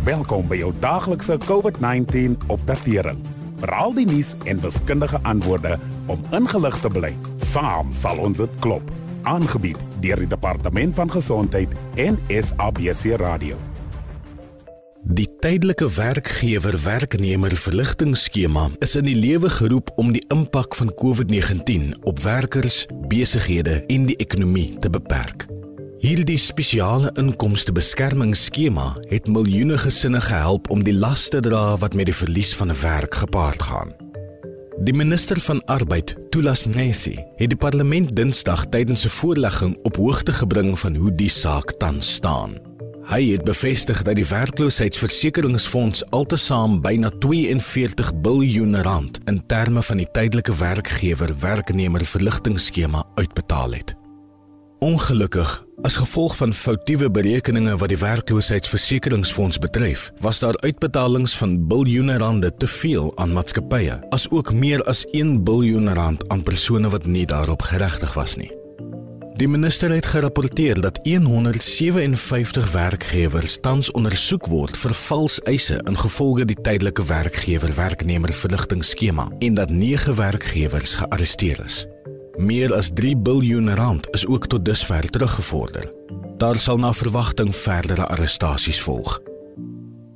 Welkom by jou daaglikse COVID-19 opdatering. Veral die nuus en wiskundige antwoorde om ingelig te bly. Saam sal ons dit klop. Aangebied deur die Departement van Gesondheid en SABC Radio. Die tydelike werkgewer-werknemer verligtingskema is in die lewe geroep om die impak van COVID-19 op werkers, besighede en die ekonomie te beperk. Hierdie spesiale inkomstebeskermingsskema het miljoene gesinne gehelp om die las te dra wat met die verlies van 'n werk gepaard gaan. Die minister van Arbeid, Tulas Nesi, het die parlement Dinsdag tydens 'n voorlegging op hoogte gebring van hoe die saak tans staan. Hy het bevestig dat die werkloosheidsversekeringsfonds altesaam byna 42 miljard rand in terme van die tydelike werkgewer-werknemer verligtingskema uitbetaal het. Ongelukkig, as gevolg van foutiewe berekeninge wat die werkloosheidsversekeringsfonds betref, was daar uitbetalings van biljoene rande te veel aan maatskappye, asook meer as 1 biljoen rand aan persone wat nie daarop geregtig was nie. Die minister het gerapporteer dat 157 werkgewers tans ondersoek word vir vals eise ingevolge die tydelike werkgewer-werknemer verligtingskema en dat 9 werkgewers gearresteer is. Meer as 3 miljard rand is ook tot dusver teruggevorder. Daar sal na verwagting verdere arrestasies volg.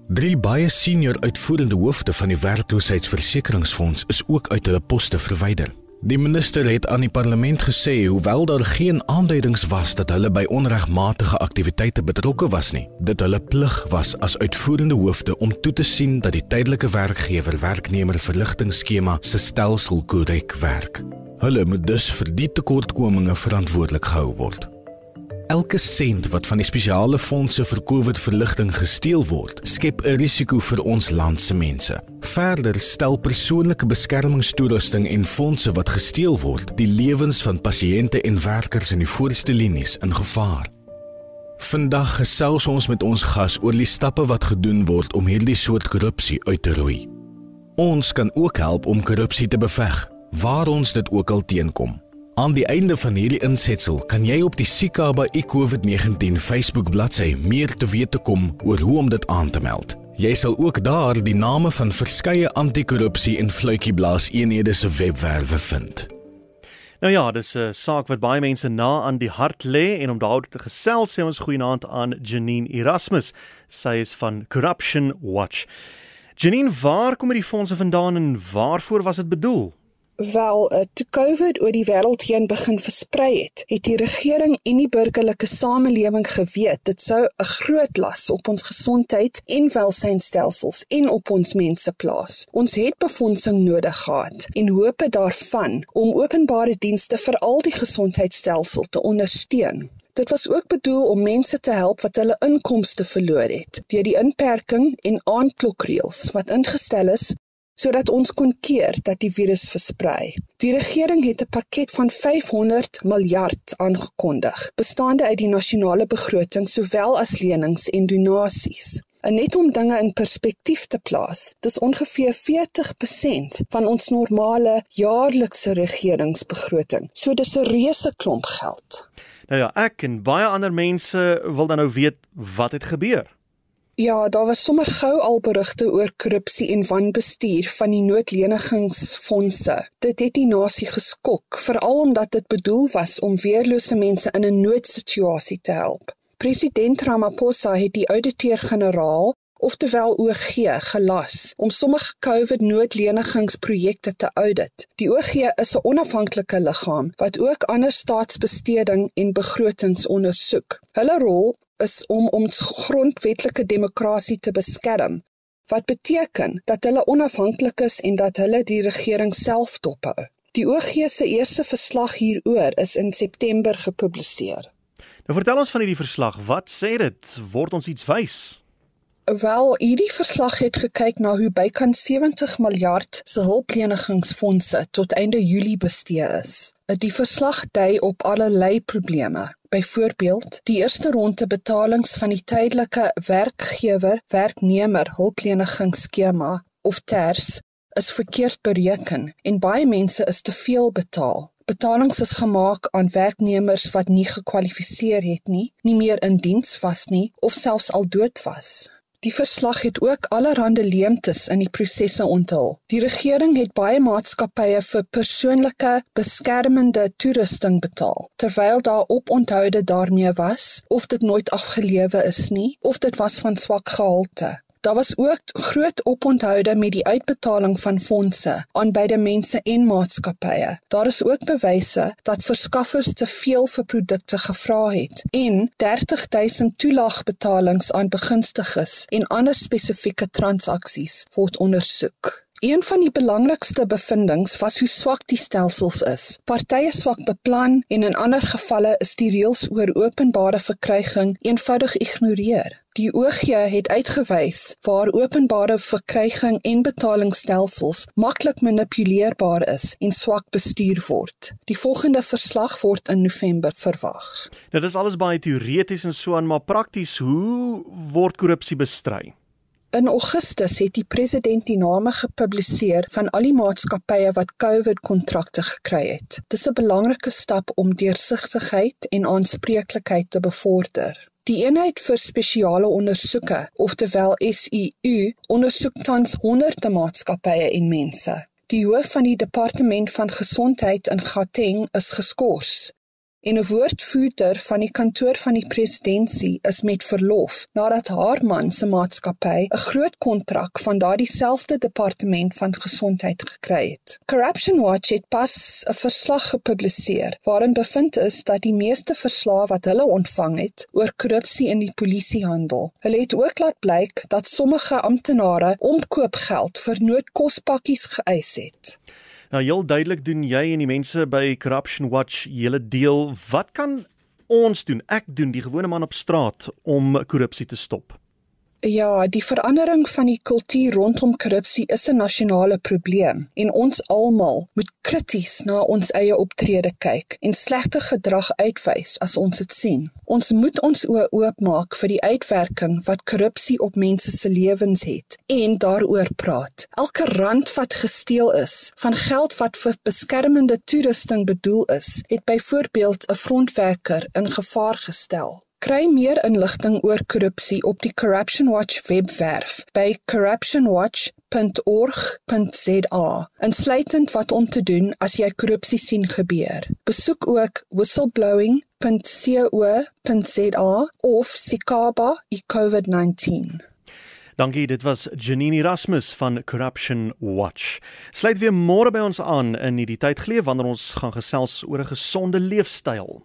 Drie baie senior uitvoerende hoofde van die werkloosheidsversekeringsfonds is ook uit hulle poste verwyder. Die minister het aan die parlement gesê hoewel daar geen aanduidings was dat hulle by onregmatige aktiwiteite betrokke was nie, dit hulle plig was as uitvoerende hoofde om toe te sien dat die tydelike werkgewer-werknemer verligtingskema se stelsel korrek werk. Hulle moet dus vir die tekortkominge verantwoordelik gehou word. Elke sent wat van die spesiale fondse vir COVID-verligting gesteel word, skep 'n risiko vir ons land se mense. Verder stel persoonlike beskermingstoerusting en fondse wat gesteel word, die lewens van pasiënte en werkers in die voorste linies in gevaar. Vandag gesels ons met ons gas oor die stappe wat gedoen word om hierdie soort korrupsie uit te roei. Ons kan ook help om korrupsie te beveg waar ons dit ook al teenkom. Aan die einde van hierdie insetsel kan jy op die Sikaba COVID-19 Facebook bladsy meer te wete kom oor hoe om dit aan te meld. Jy sal ook daar die name van verskeie anti-korrupsie en vletjieblaas eenhede se webwerwe vind. Nou ja, dis 'n saak wat baie mense na aan die hart lê en om daaroor te gesels sê ons goeienaand aan Janine Erasmus. Sy is van Corruption Watch. Janine, waar kom hierdie fondse vandaan en waarvoor was dit bedoel? Wel, uh, toe COVID oor die wêreld heen begin versprei het, het die regering en die burgerlike samelewing geweet dit sou 'n groot las op ons gesondheid en welstandstelsels en op ons mense plaas. Ons het befondsing nodig gehad en hoop daarvan om openbare dienste vir al die gesondheidstelsel te ondersteun. Dit was ook bedoel om mense te help wat hulle inkomste verloor het deur die inperking en aandklokreëls wat ingestel is sodat ons kon keer dat die virus versprei. Die regering het 'n pakket van 500 miljard aangekondig, bestaande uit die nasionale begroting sowel as lenings en donasies. En net om dinge in perspektief te plaas, dis ongeveer 40% van ons normale jaarlikse regeringsbegroting. So dis 'n reuse klomp geld. Nou ja, ek en baie ander mense wil dan nou weet wat het gebeur. Ja, daar was sommer gou al berigte oor korrupsie en wanbestuur van die noodlenigingsfondse. Dit het die nasie geskok, veral omdat dit bedoel was om weerlose mense in 'n noodsituasie te help. President Ramaphosa het die ouditeur-generaal, oftewel OG, gelas om sommige COVID-noodlenigingsprojekte te audit. Die OG is 'n onafhanklike liggaam wat ook ander staatsbesteding en begrotings ondersoek. Hulle rol is om ons grondwetlike demokrasie te beskerm wat beteken dat hulle onafhanklik is en dat hulle die regering self dophou. Die OG se eerste verslag hieroor is in September gepubliseer. Nou vertel ons van hierdie verslag. Wat sê dit? Word ons iets wys? Wel, hierdie verslag het gekyk na hoe bykans 70 miljard se hulplenigingsfondse tot einde Julie bestee is. Die verslag dui op allerlei probleme, Byvoorbeeld, die eerste ronde betalings van die tydelike werkgewer-werknemer hulplenigingsskema of TERS is verkeerd bereken en baie mense is te veel betaal. Betalings is gemaak aan werknemers wat nie gekwalifiseer het nie, nie meer in diens was nie of selfs al dood was. Die verslag het ook allerlei leemtes in die prosesse onthul. Die regering het baie maatskappye vir persoonlike beskermende toerusting betaal, terwyl daar oponthoud daarmee was of dit nooit afgelewe is nie of dit was van swak gehalte. Daar was ook groot oponthoude met die uitbetaling van fondse aan beide mense en maatskappye. Daar is ook bewyse dat verskaffers te veel vir produkte gevra het en 30000 toelaagbetalings aan begunstigdes en ander spesifieke transaksies word ondersoek. Een van die belangrikste bevindinge was hoe swak die stelsels is. Partye swak beplan en in ander gevalle is die reëls oor openbare verkryging eenvoudig ignoreer. Die OG het uitgewys waar openbare verkryging en betalingsstelsels maklik manipuleerbaar is en swak bestuur word. Die volgende verslag word in November verwag. Nou dis alles baie teoreties en so aan, maar prakties, hoe word korrupsie bestry? In Augustus het die president die name gepubliseer van al die maatskappye wat COVID-kontrakte gekry het. Dis 'n belangrike stap om deursigtigheid en aanspreeklikheid te bevorder. Die eenheid vir spesiale ondersoeke, oftewel SIU, ondersoek tans honderde maatskappye en mense. Die hoof van die departement van gesondheid in Gauteng is geskort en 'n woordvoerder van die kantoor van die presidentskap is met verlof nadat haar man se maatskappy 'n groot kontrak van daardie selfde departement van gesondheid gekry het. Corruption Watch het pas 'n verslag gepubliseer waarin bevind is dat die meeste verslae wat hulle ontvang het oor korrupsie in die polisiehandel. Hulle het ook laat blyk dat sommige amptenare omkoopgeld vir noodkospakkies geëis het. Nou heel duidelik doen jy en die mense by Corruption Watch julle deel. Wat kan ons doen? Ek doen die gewone man op straat om korrupsie te stop. Ja, die verandering van die kultuur rondom korrupsie is 'n nasionale probleem en ons almal moet krities na ons eie optrede kyk en slegte gedrag uitwys as ons dit sien. Ons moet ons oë oopmaak vir die uitwerking wat korrupsie op mense se lewens het en daaroor praat. Elke rand wat gesteel is, van geld wat vir beskermende toerusting bedoel is, het byvoorbeeld 'n frontwerker in gevaar gestel. Kry meer inligting oor korrupsie op die Corruption Watch webwerf by corruptionwatch.org.za. Insluitend wat om te doen as jy korrupsie sien gebeur. Besoek ook whistleblowing.co.za of Sikaba iCovid-19. Dankie, dit was Janine Erasmus van Corruption Watch. Sluit weer môre by ons aan in hierdie tyd geleef wanneer ons gaan gesels oor 'n gesonde leefstyl.